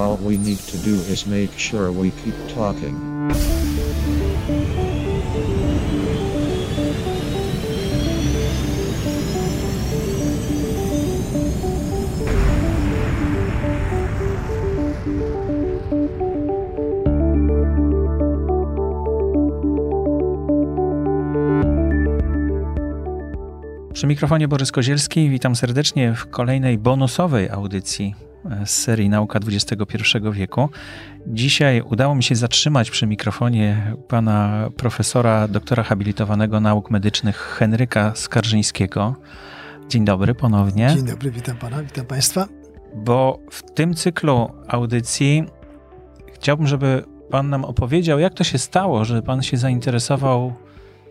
All we need to do is make sure we keep talking. Przy mikrofonie Borys Kozielski, witam serdecznie w kolejnej bonusowej audycji z serii Nauka XXI wieku. Dzisiaj udało mi się zatrzymać przy mikrofonie pana profesora, doktora habilitowanego nauk medycznych Henryka Skarżyńskiego. Dzień dobry ponownie. Dzień dobry, witam pana, witam państwa. Bo w tym cyklu audycji chciałbym, żeby pan nam opowiedział, jak to się stało, że pan się zainteresował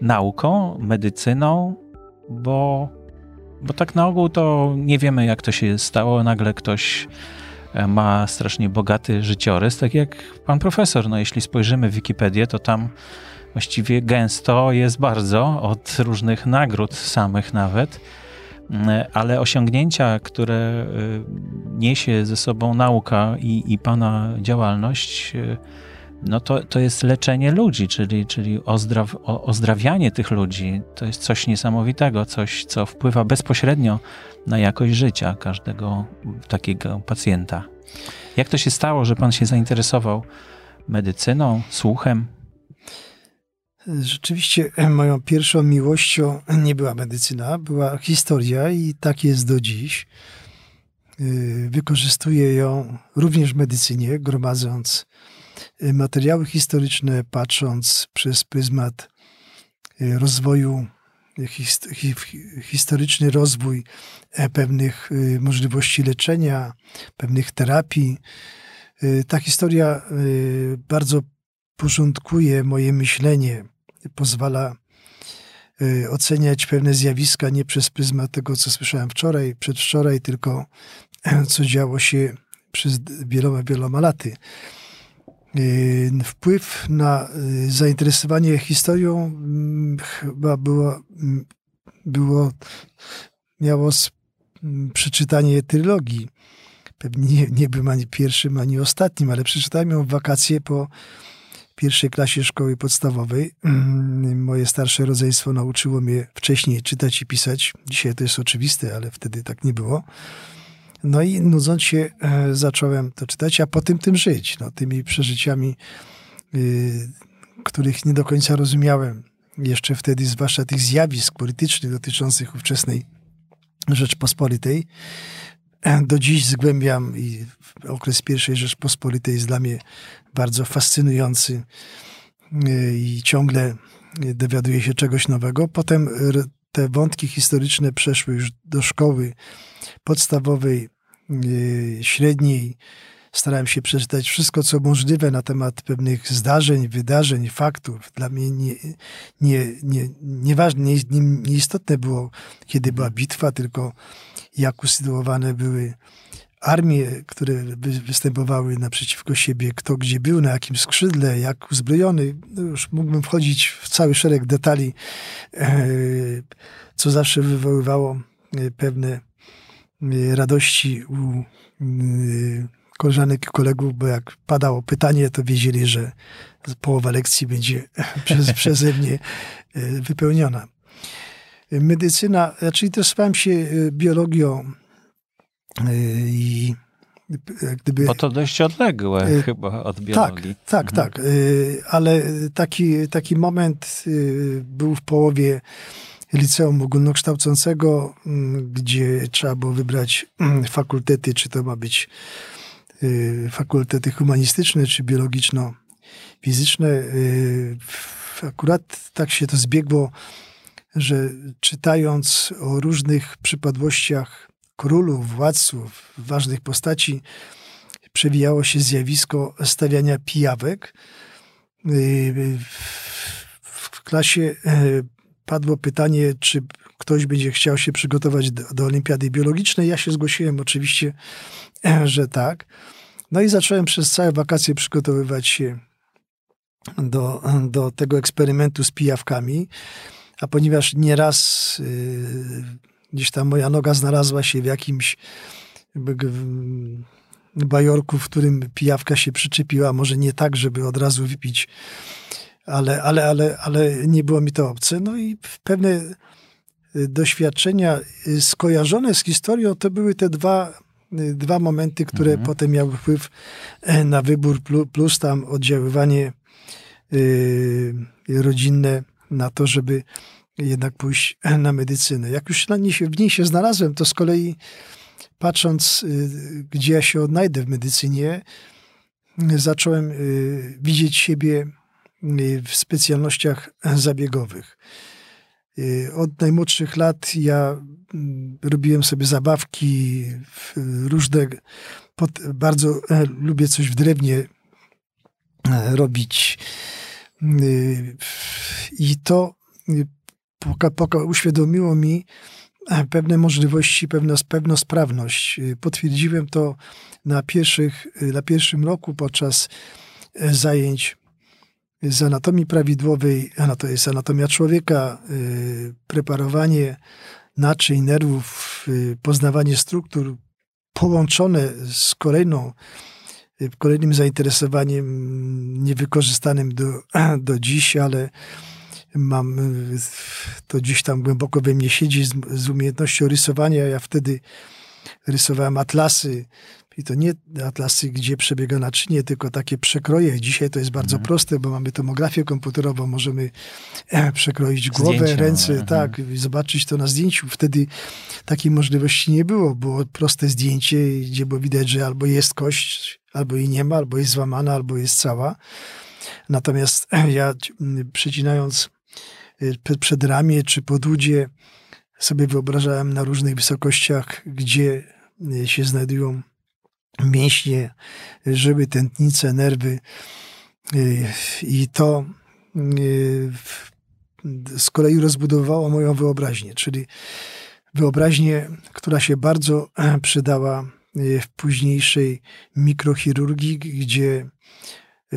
nauką, medycyną, bo, bo tak na ogół to nie wiemy, jak to się stało. Nagle ktoś e, ma strasznie bogaty życiorys, tak jak pan profesor. No, jeśli spojrzymy w Wikipedię, to tam właściwie gęsto jest bardzo od różnych nagród samych nawet, mm, ale osiągnięcia, które e, niesie ze sobą nauka i, i pana działalność, e, no to, to jest leczenie ludzi, czyli, czyli ozdraw, ozdrawianie tych ludzi. To jest coś niesamowitego, coś, co wpływa bezpośrednio na jakość życia każdego takiego pacjenta. Jak to się stało, że pan się zainteresował medycyną, słuchem? Rzeczywiście moją pierwszą miłością nie była medycyna, była historia i tak jest do dziś. Wykorzystuję ją również w medycynie, gromadząc materiały historyczne, patrząc przez pryzmat y, rozwoju, historyczny rozwój e, pewnych y, możliwości leczenia, pewnych terapii. Ta historia bardzo porządkuje moje myślenie, pozwala oceniać pewne zjawiska nie przez pryzmat tego, co słyszałem wczoraj, przedwczoraj, tylko co działo się przez wieloma, wieloma laty. Y, wpływ na y, zainteresowanie historią mm, chyba było, mm, było miało mm, przeczytanie trylogii. Pewnie nie, nie byłem ani pierwszym, ani ostatnim, ale przeczytałem ją w wakacje po pierwszej klasie szkoły podstawowej. Moje starsze rodzeństwo nauczyło mnie wcześniej czytać i pisać. Dzisiaj to jest oczywiste, ale wtedy tak nie było. No i nudząc się, e, zacząłem to czytać, a potem tym żyć. No, tymi przeżyciami, y, których nie do końca rozumiałem jeszcze wtedy, zwłaszcza tych zjawisk politycznych dotyczących ówczesnej Rzeczpospolitej. E, do dziś zgłębiam i okres pierwszej Rzeczpospolitej jest dla mnie bardzo fascynujący y, i ciągle dowiaduję się czegoś nowego. Potem te wątki historyczne przeszły już do szkoły podstawowej, y, średniej. Starałem się przeczytać wszystko, co możliwe na temat pewnych zdarzeń, wydarzeń, faktów. Dla mnie nie, nie, nie, nie, nie, nieistotne było, kiedy była bitwa, tylko jak usytuowane były armie, które występowały naprzeciwko siebie, kto gdzie był, na jakim skrzydle, jak uzbrojony. No już mógłbym wchodzić w cały szereg detali, e, co zawsze wywoływało e, pewne e, radości u koleżanek i kolegów, bo jak padało pytanie, to wiedzieli, że połowa lekcji będzie przez, przeze mnie wypełniona. Medycyna, znaczy interesowałem się biologią i gdyby... Bo to dość odległe y, chyba od biologii. Tak, tak, mhm. tak. Ale taki, taki moment był w połowie liceum ogólnokształcącego, gdzie trzeba było wybrać fakultety, czy to ma być fakultety humanistyczne, czy biologiczno-fizyczne. Akurat tak się to zbiegło, że czytając o różnych przypadłościach królów, władców, ważnych postaci przewijało się zjawisko stawiania pijawek. W klasie e, padło pytanie, czy ktoś będzie chciał się przygotować do, do olimpiady biologicznej. Ja się zgłosiłem oczywiście, e, że tak. No i zacząłem przez całe wakacje przygotowywać się do, do tego eksperymentu z pijawkami. A ponieważ nieraz y, gdzieś tam moja noga znalazła się w jakimś bajorku, w którym pijawka się przyczepiła, może nie tak, żeby od razu wypić, ale, ale, ale, ale nie było mi to obce. No i pewne doświadczenia skojarzone z historią to były te dwa, dwa momenty, które mhm. potem miały wpływ na wybór, plus tam oddziaływanie rodzinne na to, żeby jednak pójść na medycynę. Jak już na się, w niej się znalazłem, to z kolei patrząc, y, gdzie ja się odnajdę w medycynie, zacząłem y, widzieć siebie y, w specjalnościach zabiegowych. Od najmłodszych lat ja mm, robiłem sobie zabawki różne. Bardzo e, lubię coś w drewnie e, robić. I to poka, poka uświadomiło mi e, pewne możliwości, pewną, pewną sprawność. E, potwierdziłem to na, pierwszych, e, na pierwszym roku podczas zajęć z anatomii prawidłowej, a to jest anatomia człowieka, preparowanie naczyń, nerwów, poznawanie struktur połączone z kolejną, kolejnym zainteresowaniem niewykorzystanym do, do dziś, ale mam, to gdzieś tam głęboko we mnie siedzi z, z umiejętnością rysowania. Ja wtedy rysowałem atlasy i to nie atlasy, gdzie przebiega naczynie, tylko takie przekroje. Dzisiaj to jest bardzo mhm. proste, bo mamy tomografię komputerową, możemy e, przekroić głowę, Zdjęcie, ręce, no. tak, i zobaczyć to na zdjęciu. Wtedy takiej możliwości nie było. Było proste zdjęcie, gdzie było widać, że albo jest kość, albo jej nie ma, albo jest złamana, albo jest cała. Natomiast ja przecinając Y, przed ramię czy podłudzie sobie wyobrażałem na różnych wysokościach, gdzie y, się znajdują mięśnie, żyły, tętnice, nerwy. Y, I to z kolei rozbudowało moją wyobraźnię, czyli wyobraźnię, która się bardzo przydała w późniejszej mikrochirurgii, gdzie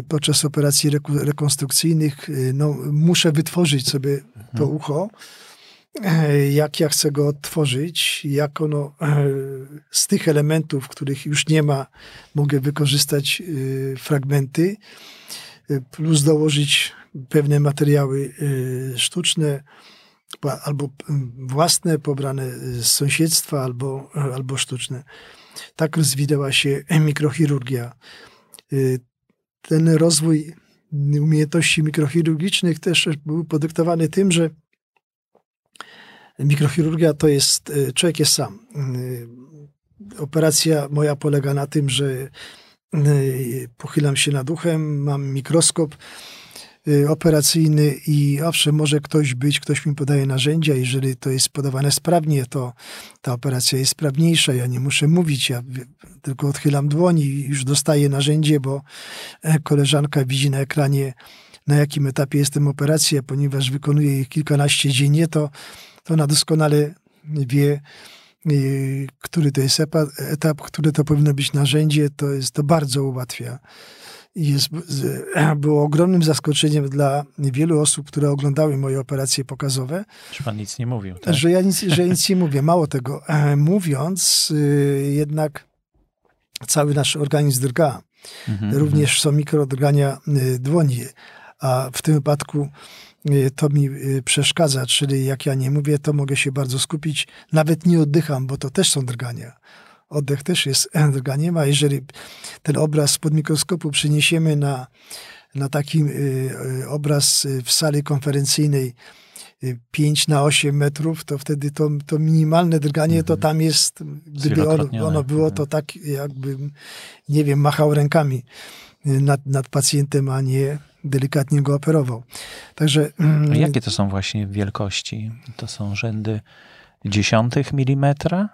podczas operacji rekonstrukcyjnych y, no, muszę wytworzyć sobie to mhm. ucho, e, jak ja chcę go odtworzyć, jak ono e, z tych elementów, których już nie ma, mogę wykorzystać y, fragmenty, y, plus dołożyć pewne materiały sztuczne, albo własne, pobrane z sąsiedztwa, albo, albo sztuczne. Tak rozwinęła się mikrochirurgia ten rozwój umiejętności mikrochirurgicznych też był podyktowany tym, że mikrochirurgia to jest, e, człowiek jest sam. E, operacja moja polega na tym, że e, pochylam się nad uchem, mam mikroskop, operacyjny i owszem, może ktoś być, ktoś mi podaje narzędzia, jeżeli to jest podawane sprawnie, to ta operacja jest sprawniejsza, ja nie muszę mówić, ja tylko odchylam dłoń i już dostaję narzędzie, bo e, koleżanka widzi na ekranie, na jakim etapie jestem operacji, a ponieważ wykonuję ich kilkanaście dziennie, to, to ona doskonale wie, y, który to jest etap, który to powinno być narzędzie, to jest to bardzo ułatwia jest, było ogromnym zaskoczeniem dla wielu osób, które oglądały moje operacje pokazowe. Że pan nic nie mówił. Tak? Że ja nic, że nic nie mówię. Mało tego. E, mówiąc, y, jednak cały nasz organizm drga. Mhm, Również mhm. są mikrodrgania y, dłoni, a w tym wypadku y, to mi przeszkadza, czyli jak ja nie mówię, to mogę się bardzo skupić. Nawet nie oddycham, bo to też są drgania oddech też jest drganiem, a jeżeli ten obraz pod mikroskopu przeniesiemy na, na taki y, y, obraz w sali konferencyjnej 5 y, na 8 metrów, to wtedy to, to minimalne drganie to mhm. tam jest, gdyby ono, ono było, to mhm. tak jakbym, nie wiem, machał rękami nad, nad pacjentem, a nie delikatnie go operował. Także... A jakie to są właśnie wielkości? To są rzędy dziesiątych milimetra?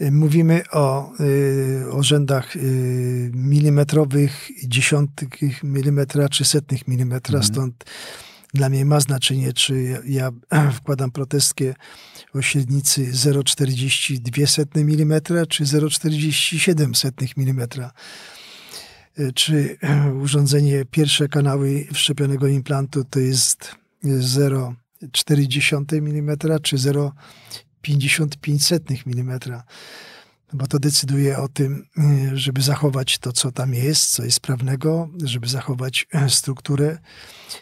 Mówimy o, y, o rzędach y, milimetrowych, dziesiątych milimetra czy setnych milimetra, mhm. stąd dla mnie ma znaczenie, czy ja wkładam protestkę o średnicy 0,42 mm czy 0,47 mm. Czy urządzenie pierwsze kanały wszczepionego implantu to jest 0,4 mm czy 0,55 mm. bo to decyduje o tym, y, żeby zachować to, co tam jest, co jest sprawnego, żeby zachować e, strukturę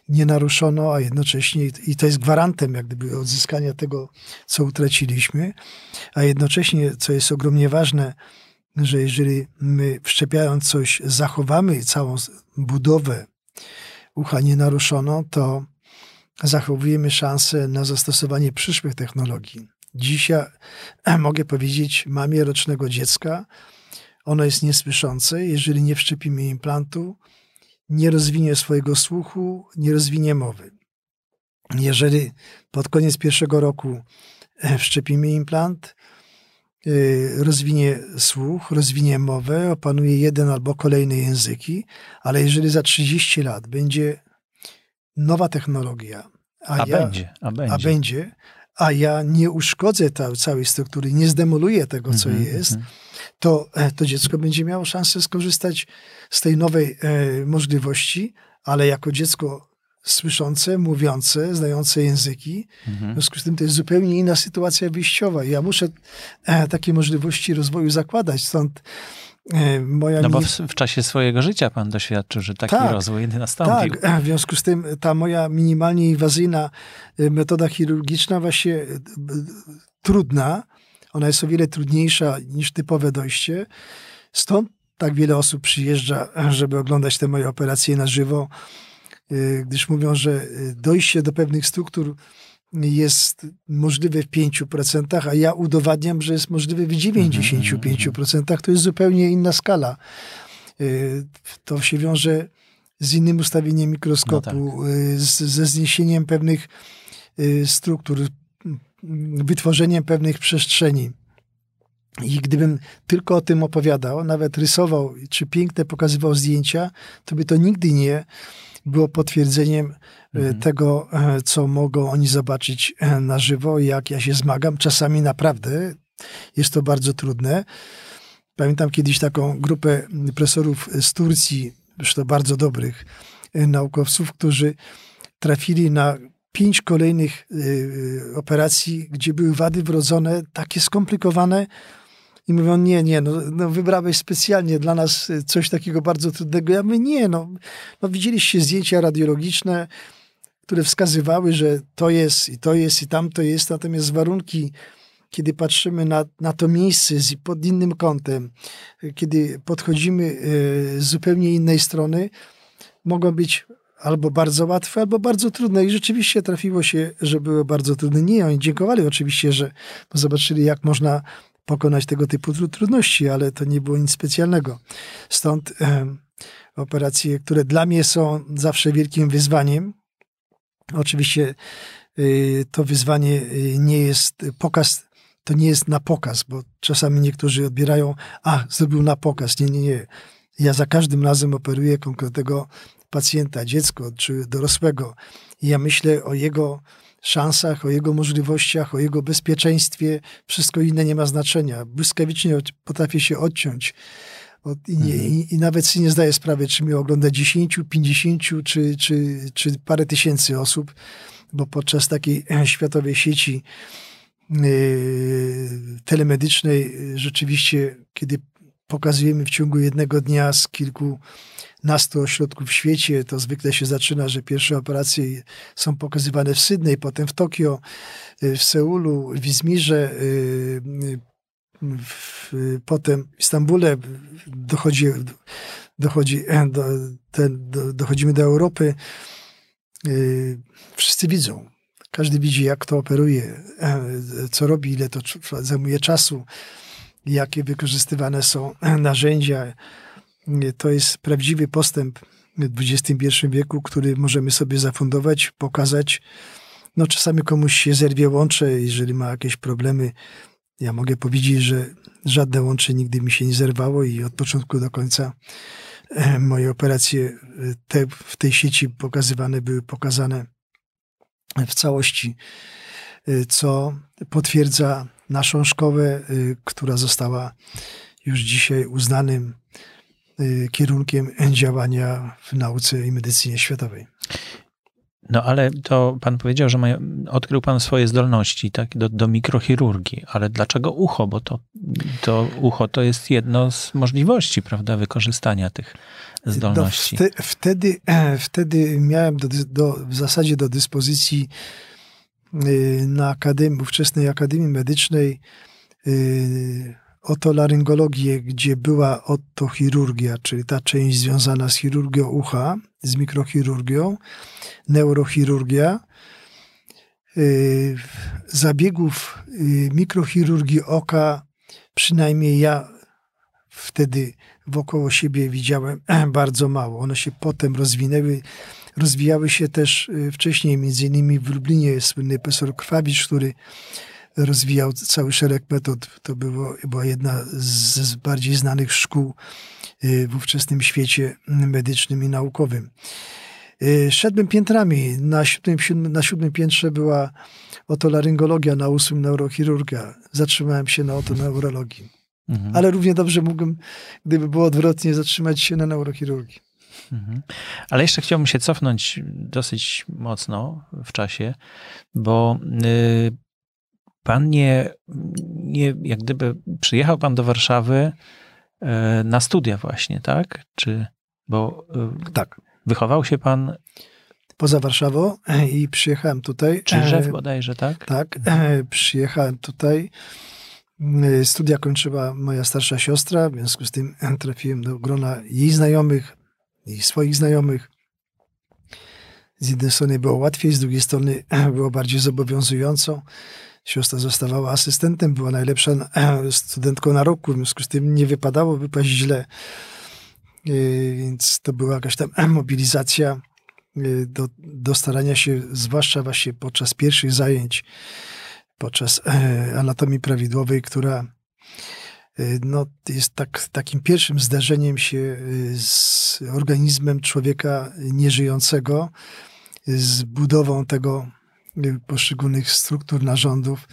nienaruszoną, a jednocześnie, i to jest gwarantem jak gdyby odzyskania tego, co utraciliśmy, a jednocześnie, co jest ogromnie ważne, że jeżeli my wszczepiając coś, zachowamy całą budowę ucha nienaruszoną, to zachowujemy szansę na zastosowanie przyszłych technologii. Dzisiaj mogę powiedzieć mamie rocznego dziecka, ono jest niesłyszące, jeżeli nie wszczepimy implantu, nie rozwinie swojego słuchu, nie rozwinie mowy. Jeżeli pod koniec pierwszego roku e, wszczepimy implant, e, rozwinie słuch, rozwinie mowę, opanuje jeden albo kolejne języki, ale jeżeli za 30 lat będzie nowa technologia, a, a ja, będzie, a będzie, a będzie, a ja nie uszkodzę ta, całej struktury, nie zdemoluję tego, co mm -hmm, jest, mm -hmm. to, e, to dziecko będzie miało szansę skorzystać z tej nowej e, możliwości, ale jako dziecko słyszące, mówiące, znające języki. Mhm. W związku z tym to jest zupełnie inna sytuacja wyjściowa. Ja muszę e, takie możliwości rozwoju zakładać, stąd moja no bo w, w, czasie swojego życia pan doświadczył, że taki tak, rozwój nastąpił. Tak, w związku z tym ta moja minimalnie inwazyjna e, metoda chirurgiczna właśnie e, trudna, ona jest o wiele trudniejsza niż typowe dojście. Stąd tak wiele osób przyjeżdża, żeby oglądać te moje operacje na żywo, gdyż mówią, że dojście do pewnych struktur jest możliwy w 5%, a ja udowadniam, że jest możliwy w 95%. To jest zupełnie inna skala. Y, to się wiąże z innym ustawieniem mikroskopu, no tak. Y, z, ze zniesieniem pewnych y, struktur, wytworzeniem pewnych przestrzeni. I gdybym tylko o tym opowiadał, nawet rysował, czy piękne pokazywał zdjęcia, to by to nigdy nie było potwierdzeniem e, mhm. tego, e, co mogą oni zobaczyć e, na żywo, jak ja się zmagam. Czasami naprawdę jest to bardzo trudne. Pamiętam kiedyś taką grupę profesorów z Turcji, zresztą bardzo dobrych naukowców, którzy trafili na pięć kolejnych operacji, gdzie były wady wrodzone takie skomplikowane, i mówią, nie, nie, no, no wybrałeś specjalnie dla nas y, coś takiego bardzo trudnego. Ja mówię, nie, no, no widzieliście zdjęcia radiologiczne, które wskazywały, że to jest i to jest i tamto jest, natomiast warunki, kiedy patrzymy na, na to miejsce z, pod innym kątem, kiedy podchodzimy y, z zupełnie innej strony, mogą być albo bardzo łatwe, albo bardzo trudne. I rzeczywiście trafiło się, że były bardzo trudne. Nie, oni dziękowali oczywiście, że zobaczyli, jak można pokonać tego typu trudności, ale to nie było nic specjalnego. Stąd e, operacje, które dla mnie są zawsze wielkim wyzwaniem. Oczywiście e, to wyzwanie e, nie jest pokaz, to nie jest na pokaz, bo czasami niektórzy odbierają, a zrobił na pokaz. Nie, nie, nie. Ja za każdym razem operuję konkretnego pacjenta, dziecko czy dorosłego. I ja myślę o jego szansach, o jego możliwościach, o jego bezpieczeństwie. Wszystko inne nie ma znaczenia. Błyskawicznie potrafię się odciąć. Od, i, nie, mhm. i, i, nawet sobie nie zdaję sprawy, czy mnie ogląda 10, 50 czy, czy, czy parę tysięcy osób, bo podczas takiej światowej sieci yy, telemedycznej rzeczywiście, kiedy pokazujemy w ciągu jednego dnia z kilku nastu ośrodków w świecie. To zwykle się zaczyna, że pierwsze operacje są pokazywane w Sydney, potem w Tokio, y, w Seulu, w Izmirze, y, w, potem w Istambule dochodzi, dochodzi do, ten, do, dochodzimy do Europy. Y, wszyscy widzą. Każdy widzi, jak to operuje, co robi, ile to zajmuje czasu, jakie wykorzystywane są narzędzia, to jest prawdziwy postęp w XXI wieku, który możemy sobie zafundować, pokazać. No czasami komuś się zerwie łącze, jeżeli ma jakieś problemy. Ja mogę powiedzieć, że żadne łącze nigdy mi się nie zerwało i od początku do końca moje operacje te, w tej sieci pokazywane były pokazane w całości, co potwierdza naszą szkołę, która została już dzisiaj uznanym Y, kierunkiem działania w nauce i medycynie światowej. No ale to pan powiedział, że ma, odkrył pan swoje zdolności tak, do, do mikrochirurgii, ale dlaczego ucho? Bo to, to ucho to jest jedno z możliwości, prawda, wykorzystania tych zdolności. No, wtedy, wtedy miałem do, do, w zasadzie do dyspozycji y, na Akademii, ówczesnej Akademii Medycznej y, otolaryngologię, gdzie była otochirurgia, czyli ta część związana z chirurgią ucha, z mikrochirurgią, neurochirurgia, y, zabiegów mikrochirurgii oka, przynajmniej ja wtedy wokoło siebie widziałem bardzo mało. One się potem rozwinęły. Rozwijały się też y, wcześniej, między innymi w Lublinie słynny profesor Krwawicz, który rozwijał cały szereg metod. To było, była jedna z bardziej znanych szkół y, w ówczesnym świecie medycznym i naukowym. Y, szedłem piętrami. Na siódmym, na siódmym piętrze była otolaryngologia, na ósmym neurochirurgia. Zatrzymałem się na otoneurologii. Mhm. Ale równie dobrze mógłbym, gdyby było odwrotnie, zatrzymać się na neurochirurgii. Mhm. Ale jeszcze chciałbym się cofnąć dosyć mocno w czasie, bo y, pan nie, nie, jak gdyby przyjechał pan do Warszawy y, na studia właśnie, tak? Czy, bo y, tak. wychował się pan poza Warszawą i przyjechałem tutaj. Czyżew bodajże, tak? Tak, przyjechałem tutaj Y, studia kończyła moja starsza siostra, w związku z tym trafiłem do grona jej znajomych i swoich znajomych. Z jednej strony było łatwiej, z drugiej strony było bardziej zobowiązująco. Siostra zostawała asystentem, była najlepsza studentką na roku, w związku z tym nie wypadało wypaść źle. Y, więc to była jakaś tam mobilizacja y, do, do starania się, zwłaszcza właśnie podczas pierwszych zajęć, podczas e, anatomii prawidłowej, która e, no, jest tak, takim pierwszym zdarzeniem się e, z organizmem człowieka nieżyjącego, z budową tego poszczególnych struktur narządów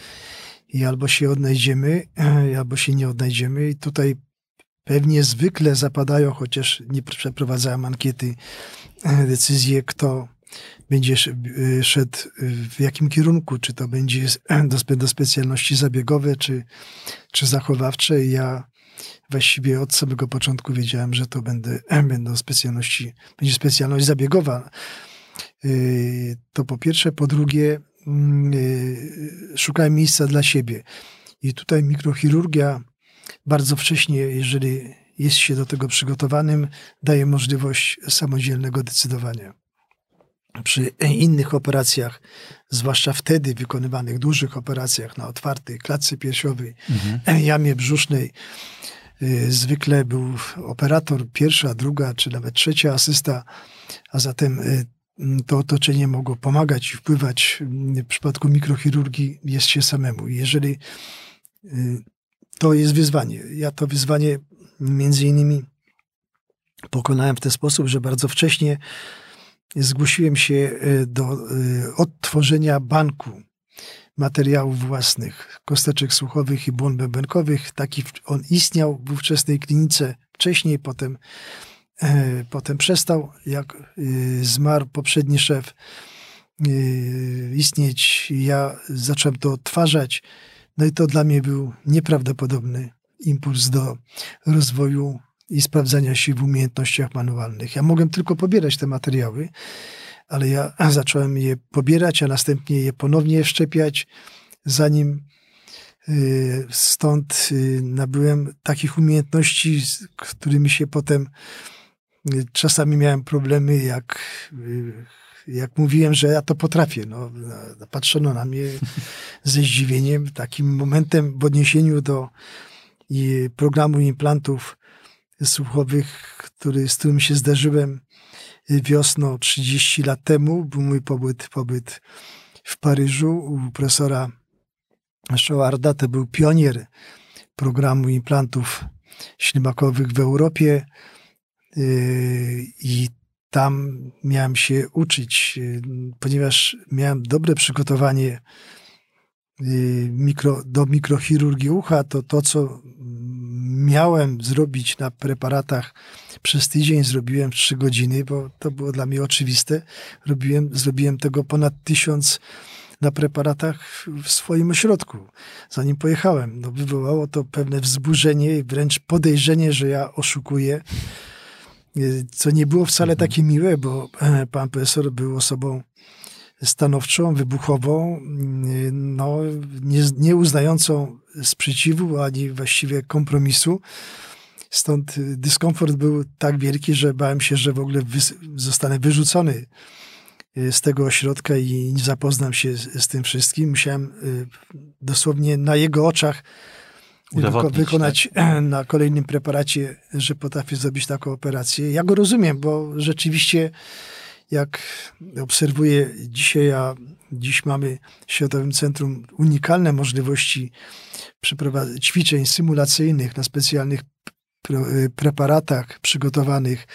i albo się odnajdziemy, albo się nie odnajdziemy. I tutaj pewnie zwykle zapadają, chociaż nie przeprowadzałem ankiety, decyzje, kto będzie y, szedł w jakim kierunku, czy to będzie do, do specjalności zabiegowe, czy, czy zachowawcze. Ja właściwie od samego początku wiedziałem, że to będę, będą specjalności, będzie specjalność zabiegowa. Y, to po pierwsze. Po drugie, mm, y, szukałem miejsca dla siebie. I tutaj mikrochirurgia bardzo wcześnie, jeżeli jest się do tego przygotowanym, daje możliwość samodzielnego decydowania przy innych operacjach, zwłaszcza wtedy wykonywanych dużych operacjach na otwartej klatce piersiowej, mhm. jamie brzusznej, y, zwykle był operator pierwsza, druga czy nawet trzecia asysta, a zatem to otoczenie mogło pomagać i wpływać. W przypadku mikrochirurgii jest się samemu. Jeżeli to jest wyzwanie, ja to wyzwanie między innymi pokonałem w ten sposób, że bardzo wcześnie zgłosiłem się e, do e, odtworzenia banku materiałów własnych, kosteczek słuchowych i błon bębenkowych. Taki on istniał w ówczesnej klinice wcześniej, potem, e, potem przestał, jak zmarł poprzedni szef istnieć. Ja zacząłem to odtwarzać. No i to dla mnie był nieprawdopodobny impuls do rozwoju i sprawdzania się w umiejętnościach manualnych. Ja mogłem tylko pobierać te materiały, ale ja zacząłem je pobierać, a następnie je ponownie wszczepiać, zanim y, stąd y, nabyłem takich umiejętności, z którymi się potem y, czasami miałem problemy, jak, jak mówiłem, że ja to potrafię. No, patrzono na mnie ze zdziwieniem. Takim momentem w odniesieniu do programu implantów słuchowych, który, z którym się zdarzyłem wiosną 30 lat temu. Był mój pobyt, pobyt w Paryżu u profesora Showarda. To był pionier programu implantów ślimakowych w Europie yy, i tam miałem się uczyć, yy, ponieważ miałem dobre przygotowanie mikro, do mikrochirurgii ucha, to to, co miałem zrobić na preparatach przez tydzień, zrobiłem w trzy godziny, bo to było dla mnie oczywiste. Robiłem, zrobiłem tego ponad tysiąc na preparatach w swoim ośrodku, zanim pojechałem. No, wywołało to pewne wzburzenie i wręcz podejrzenie, że ja oszukuję, co nie było wcale Mhm. takie miłe, bo e, pan profesor był osobą stanowczą, wybuchową, no, nie, nie uznającą sprzeciwu ani właściwie kompromisu. Stąd dyskomfort był tak wielki, że bałem się, że w ogóle zostanę wyrzucony y, z tego ośrodka i nie zapoznam się z, z tym wszystkim. Musiałem y, dosłownie na jego oczach Udowodnić, wykonać na kolejnym preparacie, że potrafię zrobić taką operację. Ja go rozumiem, bo rzeczywiście jak obserwuję dzisiaj, a dziś mamy w Światowym Centrum unikalne możliwości ćwiczeń symulacyjnych na specjalnych pre- y, preparatach przygotowanych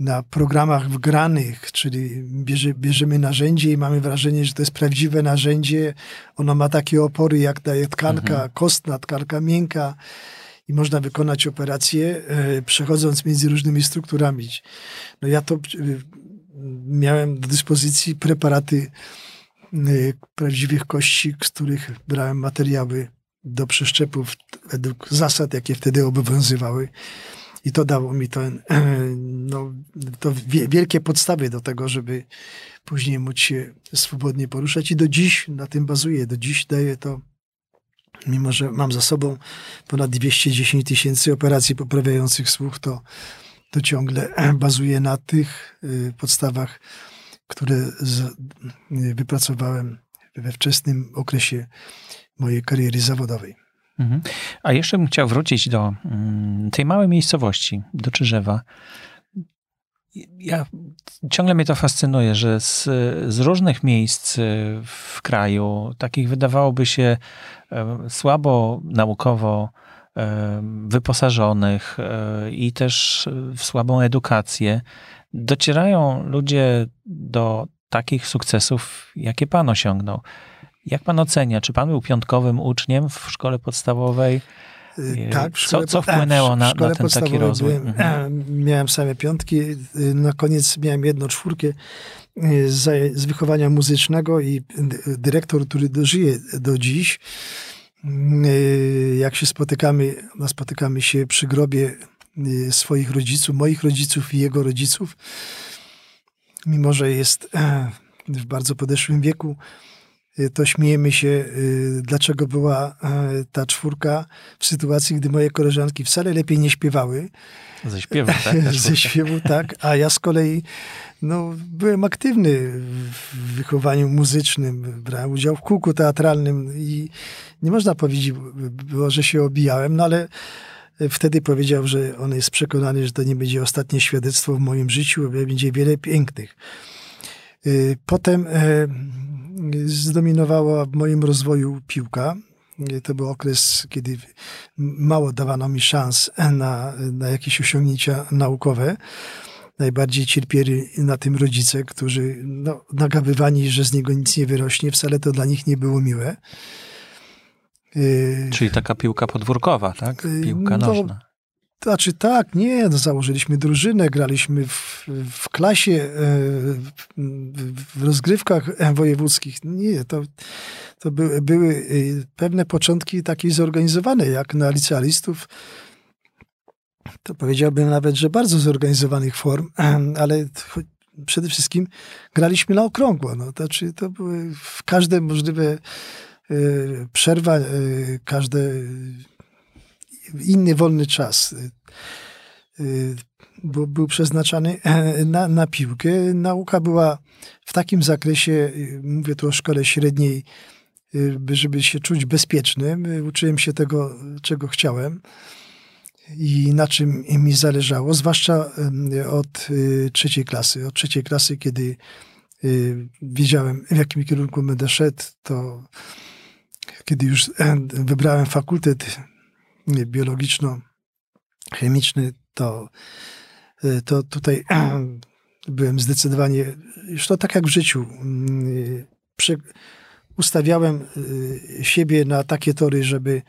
na programach wgranych, czyli bierze, bierzemy narzędzie i mamy wrażenie, że to jest prawdziwe narzędzie. Ono ma takie opory, jak daje tkanka Mhm. kostna, tkanka miękka i można wykonać operację, e, przechodząc między różnymi strukturami. No ja to e, miałem do dyspozycji preparaty e, prawdziwych kości, z których brałem materiały do przeszczepów według zasad, jakie wtedy obowiązywały. I to dało mi to, no, to wie- wielkie podstawy do tego, żeby później móc się swobodnie poruszać. I do dziś na tym bazuję. Do dziś daję to, mimo że mam za sobą ponad 210 tysięcy operacji poprawiających słuch, to, to ciągle bazuję na tych y, podstawach, które z, y, wypracowałem we wczesnym okresie mojej kariery zawodowej. Mhm. A jeszcze bym chciał wrócić do mm, tej małej miejscowości, do Czyżewa. Ja, ciągle mnie to fascynuje, że z, z różnych miejsc y, w kraju, takich wydawałoby się e, słabo naukowo e, wyposażonych e, i też w słabą edukację, docierają ludzie do takich sukcesów, jakie pan osiągnął. Jak pan ocenia, czy pan był piątkowym uczniem w szkole podstawowej? Y, E, Tak, co- co wpłynęło na- na ten taki rozwój? Byłem, Mhm. Miałem same piątki, y, na koniec miałem jedną czwórkę y, z, z wychowania muzycznego i y, dyrektor, który dożyje do dziś, y, jak się spotykamy, no spotykamy się przy grobie y, swoich rodziców, moich rodziców i jego rodziców, mimo że jest e, w bardzo podeszłym wieku, y, to śmiejemy się, y, dlaczego była e, ta czwórka w sytuacji, gdy moje koleżanki wcale lepiej nie śpiewały. Ze śpiewu, tak? Ta Ze śpiewu, tak. A ja z kolei no, byłem aktywny w wychowaniu muzycznym. Brałem udział w kółku teatralnym i nie można powiedzieć było, że się obijałem, no ale wtedy powiedział, że on jest przekonany, że to nie będzie ostatnie świadectwo w moim życiu, bo będzie wiele pięknych. Y, Potem e, zdominowała w moim rozwoju piłka. To był okres, kiedy mało dawano mi szans na, na jakieś osiągnięcia naukowe. Najbardziej cierpieli na tym rodzice, którzy no, nagabywani, że z niego nic nie wyrośnie, wcale to dla nich nie było miłe. Czyli taka piłka podwórkowa, tak? Y, Piłka no, nożna. to znaczy tak, nie, no, założyliśmy drużynę, graliśmy w, w klasie, e, w, rozgrywkach wojewódzkich. Nie, to, to były, e, pewne początki takiej zorganizowanej, jak na licealistów. To powiedziałbym nawet, że bardzo zorganizowanych form, ale przede wszystkim graliśmy na okrągło. No, to, znaczy, to były każde możliwe e, przerwa, każde inny wolny czas y, y, bo był przeznaczany e, na, na piłkę. Nauka była w takim zakresie, y, mówię tu o szkole średniej, by- żeby się czuć bezpiecznym. Uczyłem się tego, czego chciałem i na czym mi zależało, zwłaszcza od trzeciej klasy. Od trzeciej klasy, kiedy wiedziałem, w jakim kierunku będę szedł, to kiedy już e, wybrałem fakultet biologiczno-chemiczny, to, y, to tutaj byłem zdecydowanie, już to tak jak w życiu, y, prze, ustawiałem y, siebie na takie tory, żeby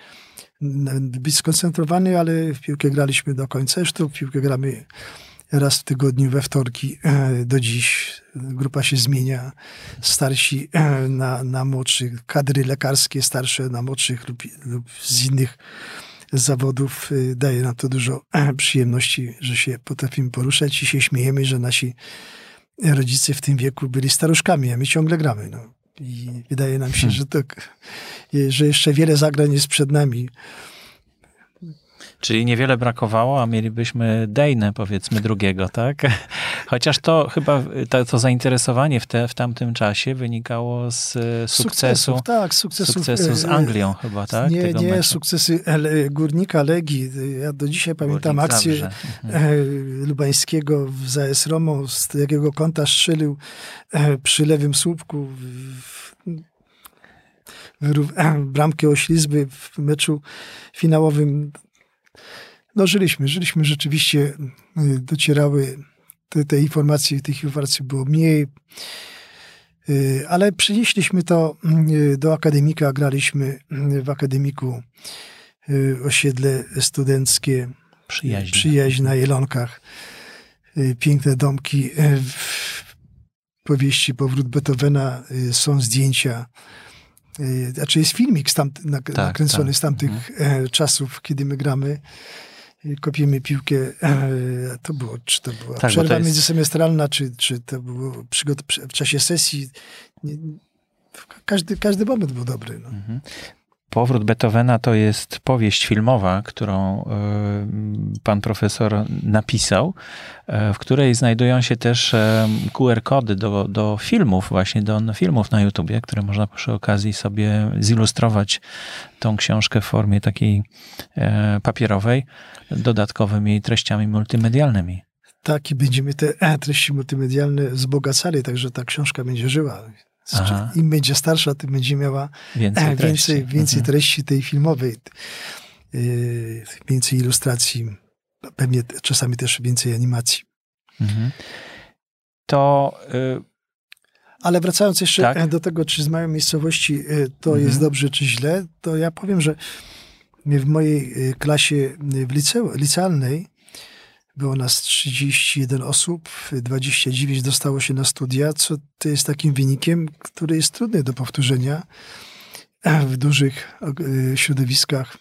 być skoncentrowany, ale w piłkę graliśmy do końca. Zresztą w piłkę gramy raz w tygodniu we wtorki do dziś. Grupa się zmienia. Starsi na, na młodszych, kadry lekarskie starsze na młodszych lub, lub z innych zawodów. E, daje nam to dużo przyjemności, że się potrafimy poruszać i się śmiejemy, że nasi rodzice w tym wieku byli staruszkami, a my ciągle gramy. No. I wydaje nam się, hmm. że, to, że jeszcze wiele zagrań jest przed nami. Czyli niewiele brakowało, a mielibyśmy Dejnę, powiedzmy, drugiego, tak? Chociaż to chyba to, to zainteresowanie w, te, w tamtym czasie wynikało z sukcesu. Sukcesów, tak, sukcesów, sukcesu z e, Anglią chyba, tak? Nie, Tego nie, meczu. sukcesy Górnika Legii. Ja do dzisiaj pamiętam Górnik akcję mhm. E, Lubańskiego z AS Romą, z jakiego kąta strzelił e, przy lewym słupku bramkę oślizby w meczu finałowym no żyliśmy, żyliśmy rzeczywiście, y, docierały te, te informacje, tych informacji było mniej, y, ale przynieśliśmy to y, do akademika, graliśmy w akademiku osiedle studenckie Przyjaźń. Przyjaźń na Jelonkach. Piękne domki. W powieści Powrót Beethovena są zdjęcia. Znaczy jest filmik z tam, tak, nakręcony tak. z tamtych mhm. czasów, kiedy my gramy kopiemy piłkę. E, to było, czy to była tak, przerwa jest... międzysemestralna, czy, czy to było przygot- w czasie sesji. Każdy, każdy moment był dobry. No. Mhm. Powrót Beethovena to jest powieść filmowa, którą e, pan profesor napisał, e, w której znajdują się też QR-kody do, do filmów, właśnie do filmów na YouTubie, które można przy okazji sobie zilustrować tą książkę w formie takiej papierowej dodatkowymi treściami multimedialnymi. Tak, i będziemy te e, treści multimedialne wzbogacali, także ta książka będzie żyła. Aha. Im będzie starsza, tym będzie miała więcej, e, treści. więcej, więcej mhm. treści tej filmowej, e, więcej ilustracji, pewnie czasami też więcej animacji. Mhm. To. Y ale wracając jeszcze tak? do tego, czy z małej miejscowości to mhm. jest dobrze, czy źle, to ja powiem, że w mojej klasie w liceu, licealnej było nas 31 osób, 29 dostało się na studia, co to jest takim wynikiem, który jest trudny do powtórzenia w dużych y, środowiskach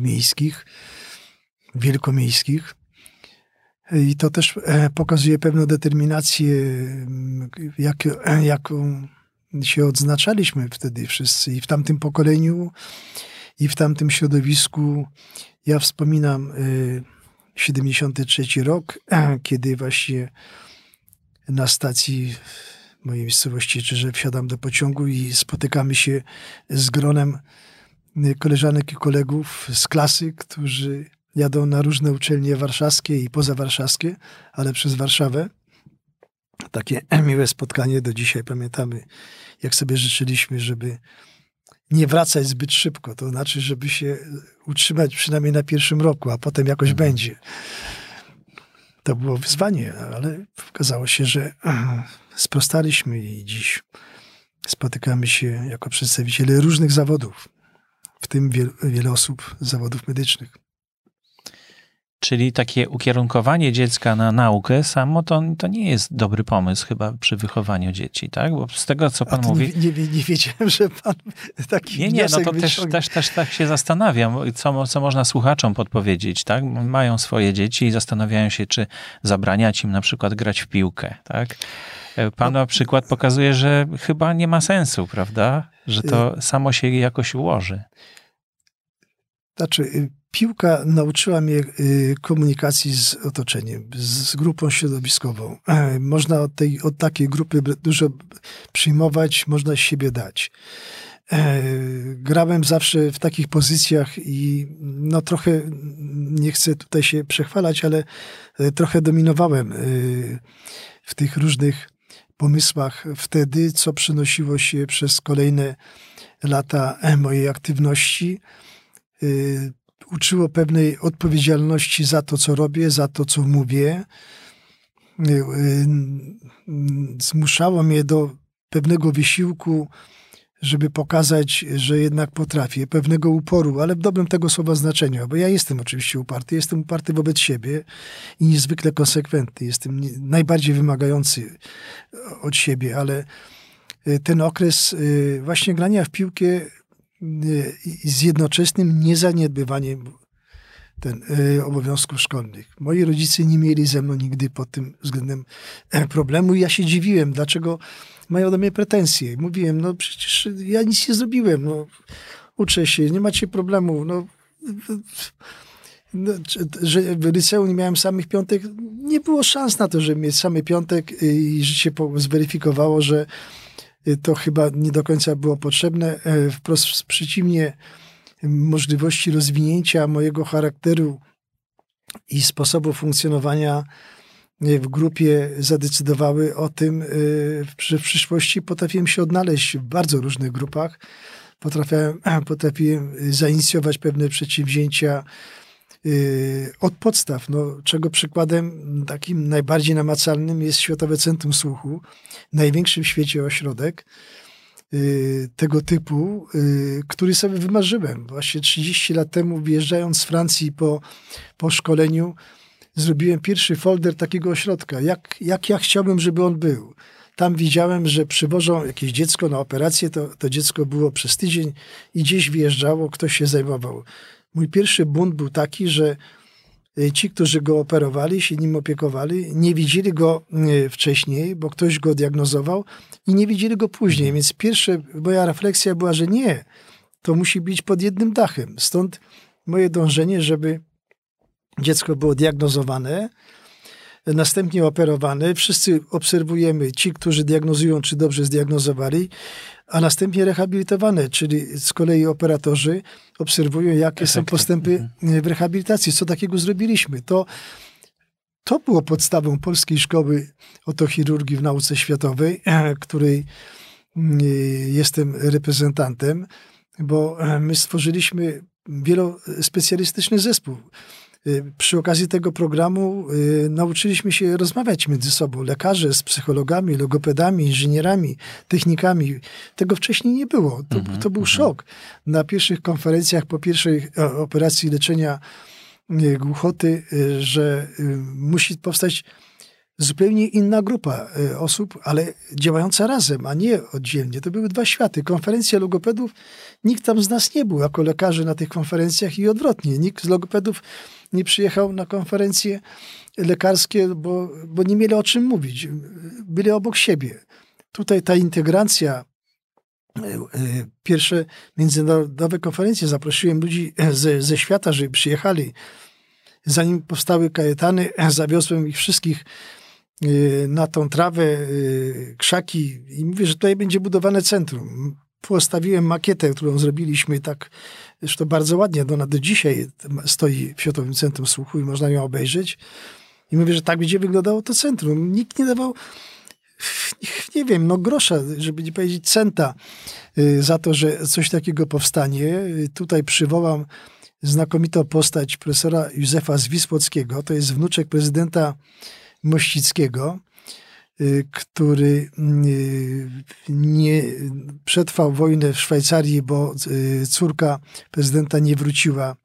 miejskich, wielkomiejskich. I to też e, pokazuje pewną determinację, jak, jaką się odznaczaliśmy wtedy wszyscy. I w tamtym pokoleniu i w tamtym środowisku ja wspominam 73 y, rok, kiedy właśnie na stacji mojej miejscowości Czyże wsiadam do pociągu i spotykamy się z gronem koleżanek i kolegów z klasy, którzy jadą na różne uczelnie warszawskie i pozawarszawskie, ale przez Warszawę. Takie miłe spotkanie do dzisiaj pamiętamy, jak sobie życzyliśmy, żeby nie wracać zbyt szybko. To znaczy, żeby się utrzymać przynajmniej na pierwszym roku, a potem jakoś mhm. będzie. To było wyzwanie, ale okazało się, że sprostaliśmy i dziś spotykamy się jako przedstawiciele różnych zawodów, w tym wiele, wiele osób z zawodów medycznych. Czyli takie ukierunkowanie dziecka na naukę samo to, to nie jest dobry pomysł chyba przy wychowaniu dzieci, tak? Bo z tego, co pan mówi... Nie, nie, nie, wiedziałem, że pan taki Nie, nie, no to też, też, też tak się zastanawiam, co, co można słuchaczom podpowiedzieć, tak? Mają swoje dzieci i zastanawiają się, czy zabraniać im na przykład grać w piłkę, tak? Pan no, przykład pokazuje, że chyba nie ma sensu, prawda? Że to y- samo się jakoś ułoży. Znaczy, y, piłka nauczyła mnie y, komunikacji z otoczeniem, z grupą środowiskową. E, można od, tej, od takiej grupy dużo przyjmować, można siebie dać. E, grałem zawsze w takich pozycjach i no trochę, nie chcę tutaj się przechwalać, ale e, trochę dominowałem w tych różnych pomysłach wtedy, co przynosiło się przez kolejne lata mojej aktywności uczyło pewnej odpowiedzialności za to, co robię, za to, co mówię. Y, y, zmuszało mnie do pewnego wysiłku, żeby pokazać, że jednak potrafię, pewnego uporu, ale w dobrym tego słowa znaczeniu, bo ja jestem oczywiście uparty, jestem uparty wobec siebie i niezwykle konsekwentny, jestem najbardziej wymagający od siebie, ale y, ten okres właśnie grania w piłkę z jednoczesnym niezaniedbywaniem ten, obowiązków szkolnych. Moi rodzice nie mieli ze mną nigdy pod tym względem e, problemu i ja się dziwiłem, dlaczego mają do mnie pretensje. Mówiłem, no przecież ja nic nie zrobiłem, no uczę się, nie macie problemu, no, no że w liceum nie miałem samych piątek, nie było szans na to, żeby mieć samy piątek i życie zweryfikowało, że to chyba nie do końca było potrzebne. E, wprost przeciwnie, możliwości rozwinięcia mojego charakteru i sposobu funkcjonowania w grupie zadecydowały o tym, y, że w przyszłości potrafiłem się odnaleźć w bardzo różnych grupach. Potrafiłem, potrafiłem zainicjować pewne przedsięwzięcia y, od podstaw, no, czego przykładem takim najbardziej namacalnym jest Światowe Centrum Słuchu, największy w świecie ośrodek y, tego typu, który sobie wymarzyłem. Właśnie 30 lat temu, wyjeżdżając z Francji po, po szkoleniu, zrobiłem pierwszy folder takiego ośrodka, jak, jak ja chciałbym, żeby on był. Tam widziałem, że przywożą jakieś dziecko na operację, to, to dziecko było przez tydzień i gdzieś wyjeżdżało, ktoś się zajmował. Mój pierwszy bunt był taki, że e, ci, którzy go operowali, się nim opiekowali, nie widzieli go e, wcześniej, bo ktoś go diagnozował i nie widzieli go później. Więc pierwsza moja refleksja była, że nie, to musi być pod jednym dachem. Stąd moje dążenie, żeby Dziecko było diagnozowane, następnie operowane. Wszyscy obserwujemy, ci, którzy diagnozują, czy dobrze zdiagnozowali, a następnie rehabilitowane, czyli z kolei operatorzy obserwują, jakie są postępy mhm. w rehabilitacji. Co takiego zrobiliśmy? To, to było podstawą polskiej szkoły otochirurgii w nauce światowej, której mm, jestem reprezentantem, bo my stworzyliśmy wielospecjalistyczny zespół. Y, przy okazji tego programu y, nauczyliśmy się rozmawiać między sobą. Lekarze z psychologami, logopedami, inżynierami, technikami. Tego wcześniej nie było. To, mm -hmm, to był mm -hmm. szok. Na pierwszych konferencjach po pierwszej e, operacji leczenia y, głuchoty, że musi powstać zupełnie inna grupa osób, ale działająca razem, a nie oddzielnie. To były dwa światy. Konferencja logopedów, nikt tam z nas nie był jako lekarzy na tych konferencjach i odwrotnie. Nikt z logopedów nie przyjechał na konferencje lekarskie, bo, bo nie mieli o czym mówić. Byli obok siebie. Tutaj ta integracja, e, e, pierwsze międzynarodowe konferencje, zaprosiłem ludzi ze, ze świata, żeby przyjechali. Zanim powstały kajetany, zawiozłem ich wszystkich e, na tą trawę, krzaki i mówię, że tutaj będzie budowane centrum. Postawiłem makietę, którą zrobiliśmy tak Zresztą bardzo ładnie, ona do dzisiaj stoi w Światowym Centrum Słuchu i można ją obejrzeć. I mówię, że tak będzie wyglądało to centrum. Nikt nie dawał, nie wiem, no grosza, żeby nie powiedzieć centa y, za to, że coś takiego powstanie. Tutaj przywołam znakomitą postać profesora Józefa Zwisłockiego. To jest wnuczek prezydenta Mościckiego. Y, który y, nie przetrwał wojnę w Szwajcarii, bo y, córka prezydenta nie wróciła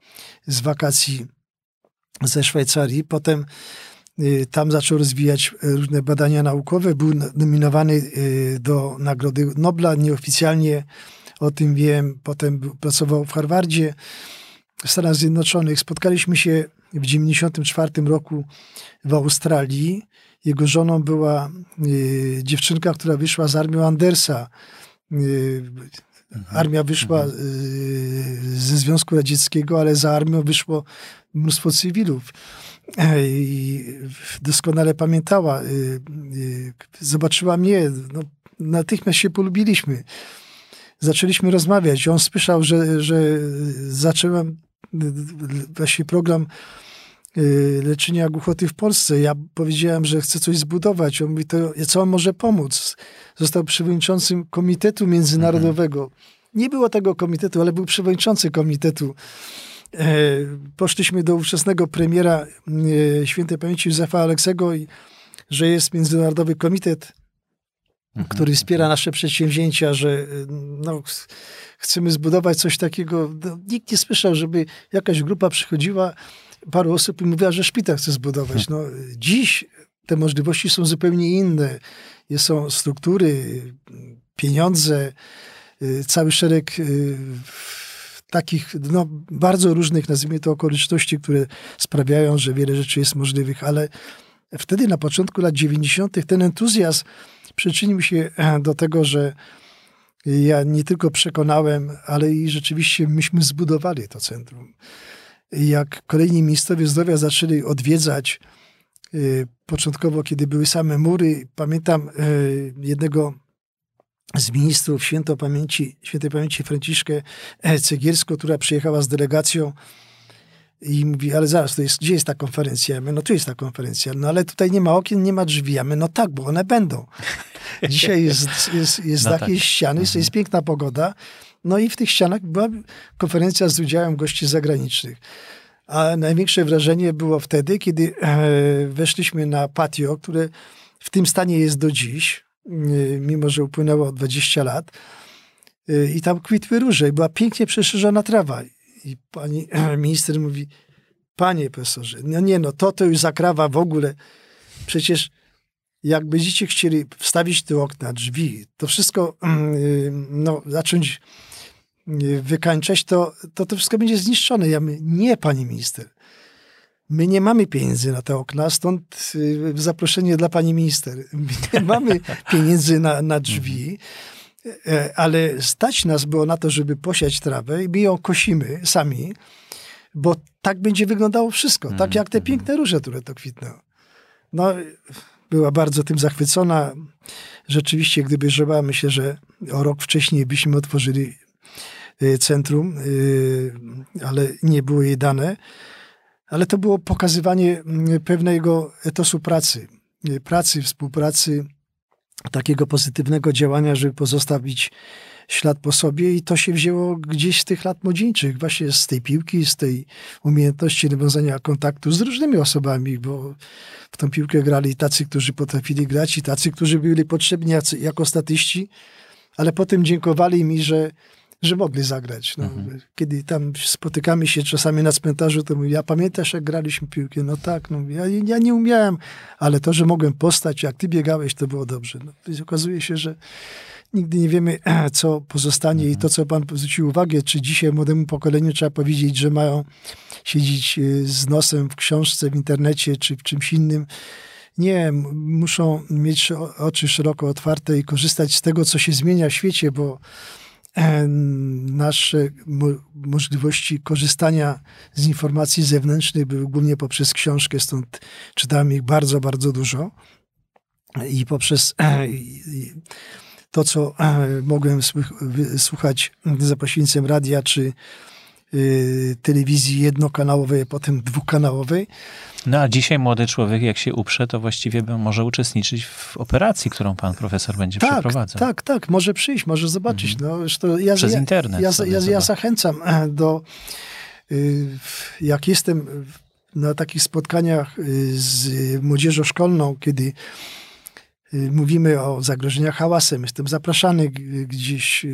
z wakacji ze Szwajcarii. Potem tam zaczął rozwijać różne badania naukowe. Był nominowany do Nagrody Nobla. Nieoficjalnie o tym wiem. Potem pracował w Harvardzie w Stanach Zjednoczonych. Spotkaliśmy się w 1994 roku w Australii jego żoną była y, dziewczynka, która wyszła z armią Andersa. Y, armia wyszła mhm. y, ze Związku Radzieckiego, ale za armią wyszło mnóstwo cywilów. I doskonale pamiętała. Zobaczyła mnie. No, natychmiast się polubiliśmy. Zaczęliśmy rozmawiać. On słyszał, że, że zacząłem właśnie program Y, leczenia głuchoty w Polsce. Ja powiedziałem, że chcę coś zbudować. On mówi, to co on może pomóc? Został przewodniczącym Komitetu Międzynarodowego. Nie było tego komitetu, ale był przewodniczący komitetu. E, poszliśmy do ówczesnego premiera e, świętej pamięci Józefa Aleksego, i, że jest Międzynarodowy Komitet mhm. który wspiera nasze przedsięwzięcia, że no, chcemy zbudować coś takiego. No, nikt nie słyszał, żeby jakaś grupa przychodziła, paru osób i mówiła, że szpital chce zbudować. No, dziś te możliwości są zupełnie inne. Są struktury, pieniądze, y, cały szereg y, takich no, bardzo różnych, nazwijmy to, okoliczności, które sprawiają, że wiele rzeczy jest możliwych, ale wtedy na początku lat 90. ten entuzjazm przyczynił się e, do tego, że ja nie tylko przekonałem, ale i rzeczywiście myśmy zbudowali to centrum. Jak kolejni ministrowie zdrowia zaczęli odwiedzać, y, początkowo, kiedy były same mury, pamiętam y, jednego z ministrów pamięci, świętej pamięci Franciszkę e, Cegiersko, która przyjechała z delegacją i mówi, ale zaraz, to jest, gdzie jest ta konferencja? Ja mówię, no tu jest ta konferencja. No ale tutaj nie ma okien, nie ma drzwi. Ja mówię, no tak, bo one będą. Dzisiaj jest, jest, jest no takie tak. ściany, mhm. jest piękna pogoda. No i w tych ścianach była konferencja z udziałem gości zagranicznych. A największe wrażenie było wtedy, kiedy e, weszliśmy na patio, które w tym stanie jest do dziś, e, mimo że upłynęło 20 lat. E, I tam kwitły róże i była pięknie przeszerzona trawa. I pani minister mówi, panie profesorze, no nie no, to to już zakrawa w ogóle. Przecież jak będziecie chcieli wstawić te okna, drzwi, to wszystko no, zacząć wykańczać, to, to to wszystko będzie zniszczone. Ja mówię, nie, pani minister. My nie mamy pieniędzy na te okna, stąd y, zaproszenie dla pani minister. My nie mamy pieniędzy na, na drzwi, e, ale stać nas było na to, żeby posiać trawę i my ją kosimy sami, bo tak będzie wyglądało wszystko. Tak jak te mhm. piękne róże, które to kwitną. No, była bardzo tym zachwycona. Rzeczywiście, gdyby żyła, myślę, że o rok wcześniej byśmy otworzyli Y, centrum, y, ale nie było jej dane. Ale to było pokazywanie mm, pewnego etosu pracy, pracy, współpracy, takiego pozytywnego działania, żeby pozostawić ślad po sobie. I to się wzięło gdzieś z tych lat młodzieńczych, właśnie z tej piłki, z tej umiejętności nawiązania kontaktu z różnymi osobami, bo w tą piłkę grali tacy, którzy potrafili grać i tacy, którzy byli potrzebni jako statyści, ale potem dziękowali mi, że że mogli zagrać. No, mhm. Kiedy tam spotykamy się czasami na cmentarzu, to mówię, ja pamiętasz jak graliśmy piłkę? No tak, no, ja, ja nie umiałem, ale to, że mogłem postać, jak ty biegałeś, to było dobrze. No, więc okazuje się, że nigdy nie wiemy, co pozostanie mhm. i to, co pan zwrócił uwagę, czy dzisiaj młodemu pokoleniu trzeba powiedzieć, że mają siedzieć e, z nosem w książce, w internecie, czy w czymś innym. Nie, muszą mieć oczy szeroko otwarte i korzystać z tego, co się zmienia w świecie, bo nasze możliwości korzystania z informacji zewnętrznych były głównie poprzez książkę, stąd czytałem ich bardzo, bardzo dużo. I poprzez e, to, co e, mogłem słuchać za pośrednictwem radia czy telewizji jednokanałowej, a potem dwukanałowej, no a dzisiaj młody człowiek, jak się uprze, to właściwie może uczestniczyć w operacji, którą pan profesor będzie tak, przeprowadzał. Tak, tak, może przyjść, może zobaczyć. Mhm. No, zresztą ja, Przez ja, internet. Ja, ja, ja, zachęcam e, do, y, jak jestem na takich spotkaniach y, z młodzieżą szkolną, kiedy y, mówimy o zagrożeniach hałasem, jestem zapraszany gdzieś.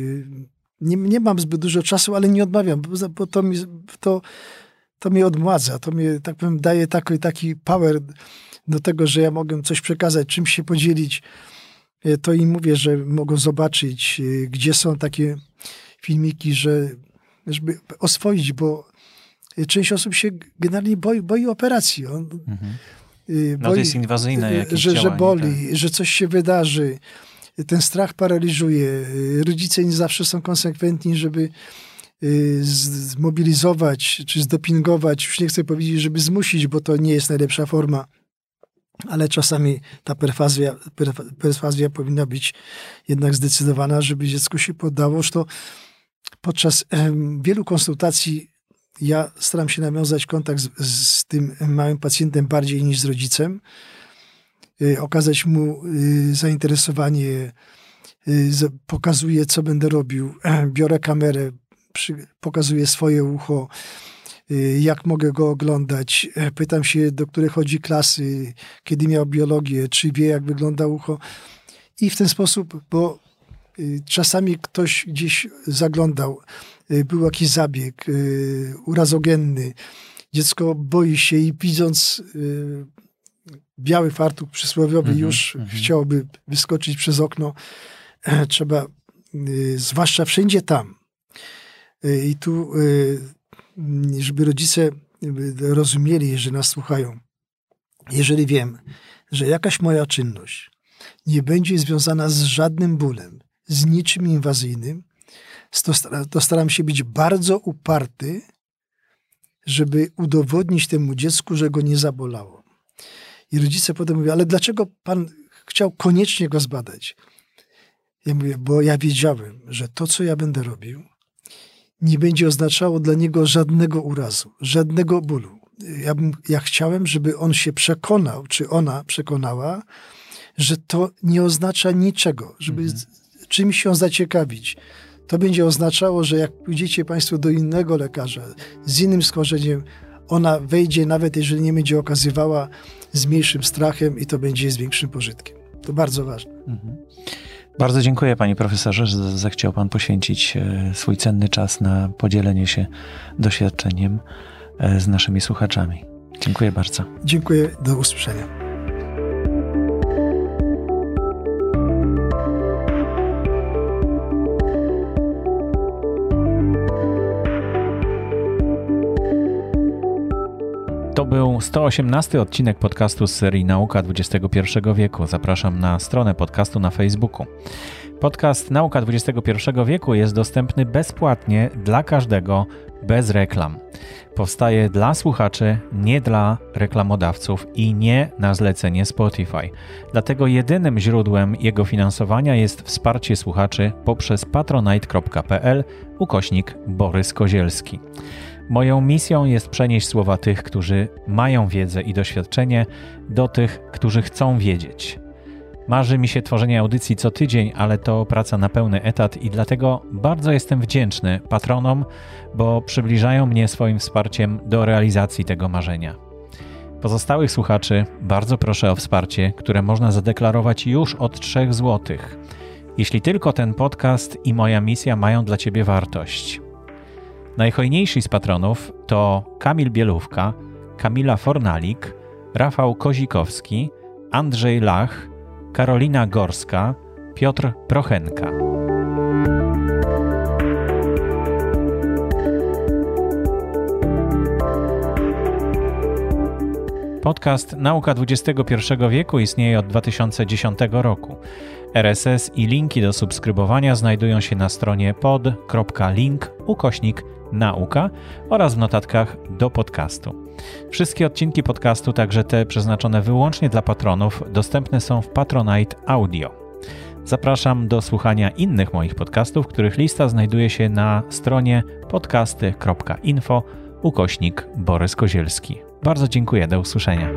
Nie, nie mam zbyt dużo czasu, ale nie odmawiam, bo, bo to mi to to mnie odmładza, to mnie, tak powiem, daje taki, taki power do tego, że ja mogę coś przekazać, czymś się podzielić. E, to im mówię, że mogą zobaczyć, e, gdzie są takie filmiki, że żeby oswoić, bo część osób się generalnie boi, boi operacji. On, mhm. E, no to jest inwazyjne jakieś że, że boli, tak. że coś się wydarzy. Ten strach paraliżuje. Rodzice nie zawsze są konsekwentni, żeby Y, zmobilizować czy zdopingować, już nie chcę powiedzieć, żeby zmusić, bo to nie jest najlepsza forma, ale czasami ta perfazja, perfazja powinna być jednak zdecydowana, żeby dziecko się poddało. To podczas wielu konsultacji ja staram się nawiązać kontakt z, z tym małym pacjentem bardziej niż z rodzicem, okazać mu y, zainteresowanie, pokazuję, co będę robił, biorę kamerę, przy, pokazuje swoje ucho, y, jak mogę go oglądać. E, pytam się, do której chodzi klasy, kiedy miał biologię, czy wie, jak wygląda ucho. I w ten sposób, bo y, czasami ktoś gdzieś zaglądał, y, był jakiś zabieg y, urazogenny, dziecko boi się i widząc biały fartuch przysłowiowy mm -hmm, już mm -hmm. chciałoby wyskoczyć przez okno. Trzeba, zwłaszcza wszędzie tam. I tu, żeby rodzice rozumieli, że nas słuchają. Jeżeli wiem, że jakaś moja czynność nie będzie związana z żadnym bólem, z niczym inwazyjnym, to staram się być bardzo uparty, żeby udowodnić temu dziecku, że go nie zabolało. I rodzice potem mówią, ale dlaczego pan chciał koniecznie go zbadać? Ja mówię, bo ja wiedziałem, że to, co ja będę robił, nie będzie oznaczało dla niego żadnego urazu, żadnego bólu. Ja, bym, ja chciałem, żeby on się przekonał, czy ona przekonała, że to nie oznacza niczego, żeby mhm. czymś się zaciekawić. To będzie oznaczało, że jak pójdziecie Państwo do innego lekarza z innym schorzeniem, ona wejdzie, nawet jeżeli nie będzie okazywała, z mniejszym strachem i to będzie z większym pożytkiem. To bardzo ważne. Mhm. Bardzo dziękuję panie profesorze, że zechciał pan poświęcić e, swój cenny czas na podzielenie się doświadczeniem e, z naszymi słuchaczami. Dziękuję bardzo. Dziękuję, do usłyszenia. Był 118 odcinek podcastu z serii Nauka XXI wieku. Zapraszam na stronę podcastu na Facebooku. Podcast Nauka XXI wieku jest dostępny bezpłatnie dla każdego, bez reklam. Powstaje dla słuchaczy, nie dla reklamodawców i nie na zlecenie Spotify. Dlatego jedynym źródłem jego finansowania jest wsparcie słuchaczy poprzez patronite.pl ukośnik Borys Kozielski. Moją misją jest przenieść słowa tych, którzy mają wiedzę i doświadczenie, do tych, którzy chcą wiedzieć. Marzy mi się tworzenie audycji co tydzień, ale to praca na pełny etat i dlatego bardzo jestem wdzięczny patronom, bo przybliżają mnie swoim wsparciem do realizacji tego marzenia. Pozostałych słuchaczy bardzo proszę o wsparcie, które można zadeklarować już od 3 zł. Jeśli tylko ten podcast i moja misja mają dla Ciebie wartość. Najhojniejsi z patronów to Kamil Bielówka, Kamila Fornalik, Rafał Kozikowski, Andrzej Lach, Karolina Gorska, Piotr Prochenka. Podcast Nauka XXI wieku istnieje od 2010 roku. RSS i linki do subskrybowania znajdują się na stronie pod.link ukośnik nauka oraz w notatkach do podcastu. Wszystkie odcinki podcastu, także te przeznaczone wyłącznie dla patronów, dostępne są w Patronite Audio. Zapraszam do słuchania innych moich podcastów, których lista znajduje się na stronie podcasty.info ukośnik Borys Kozielski. Bardzo dziękuję, do usłyszenia.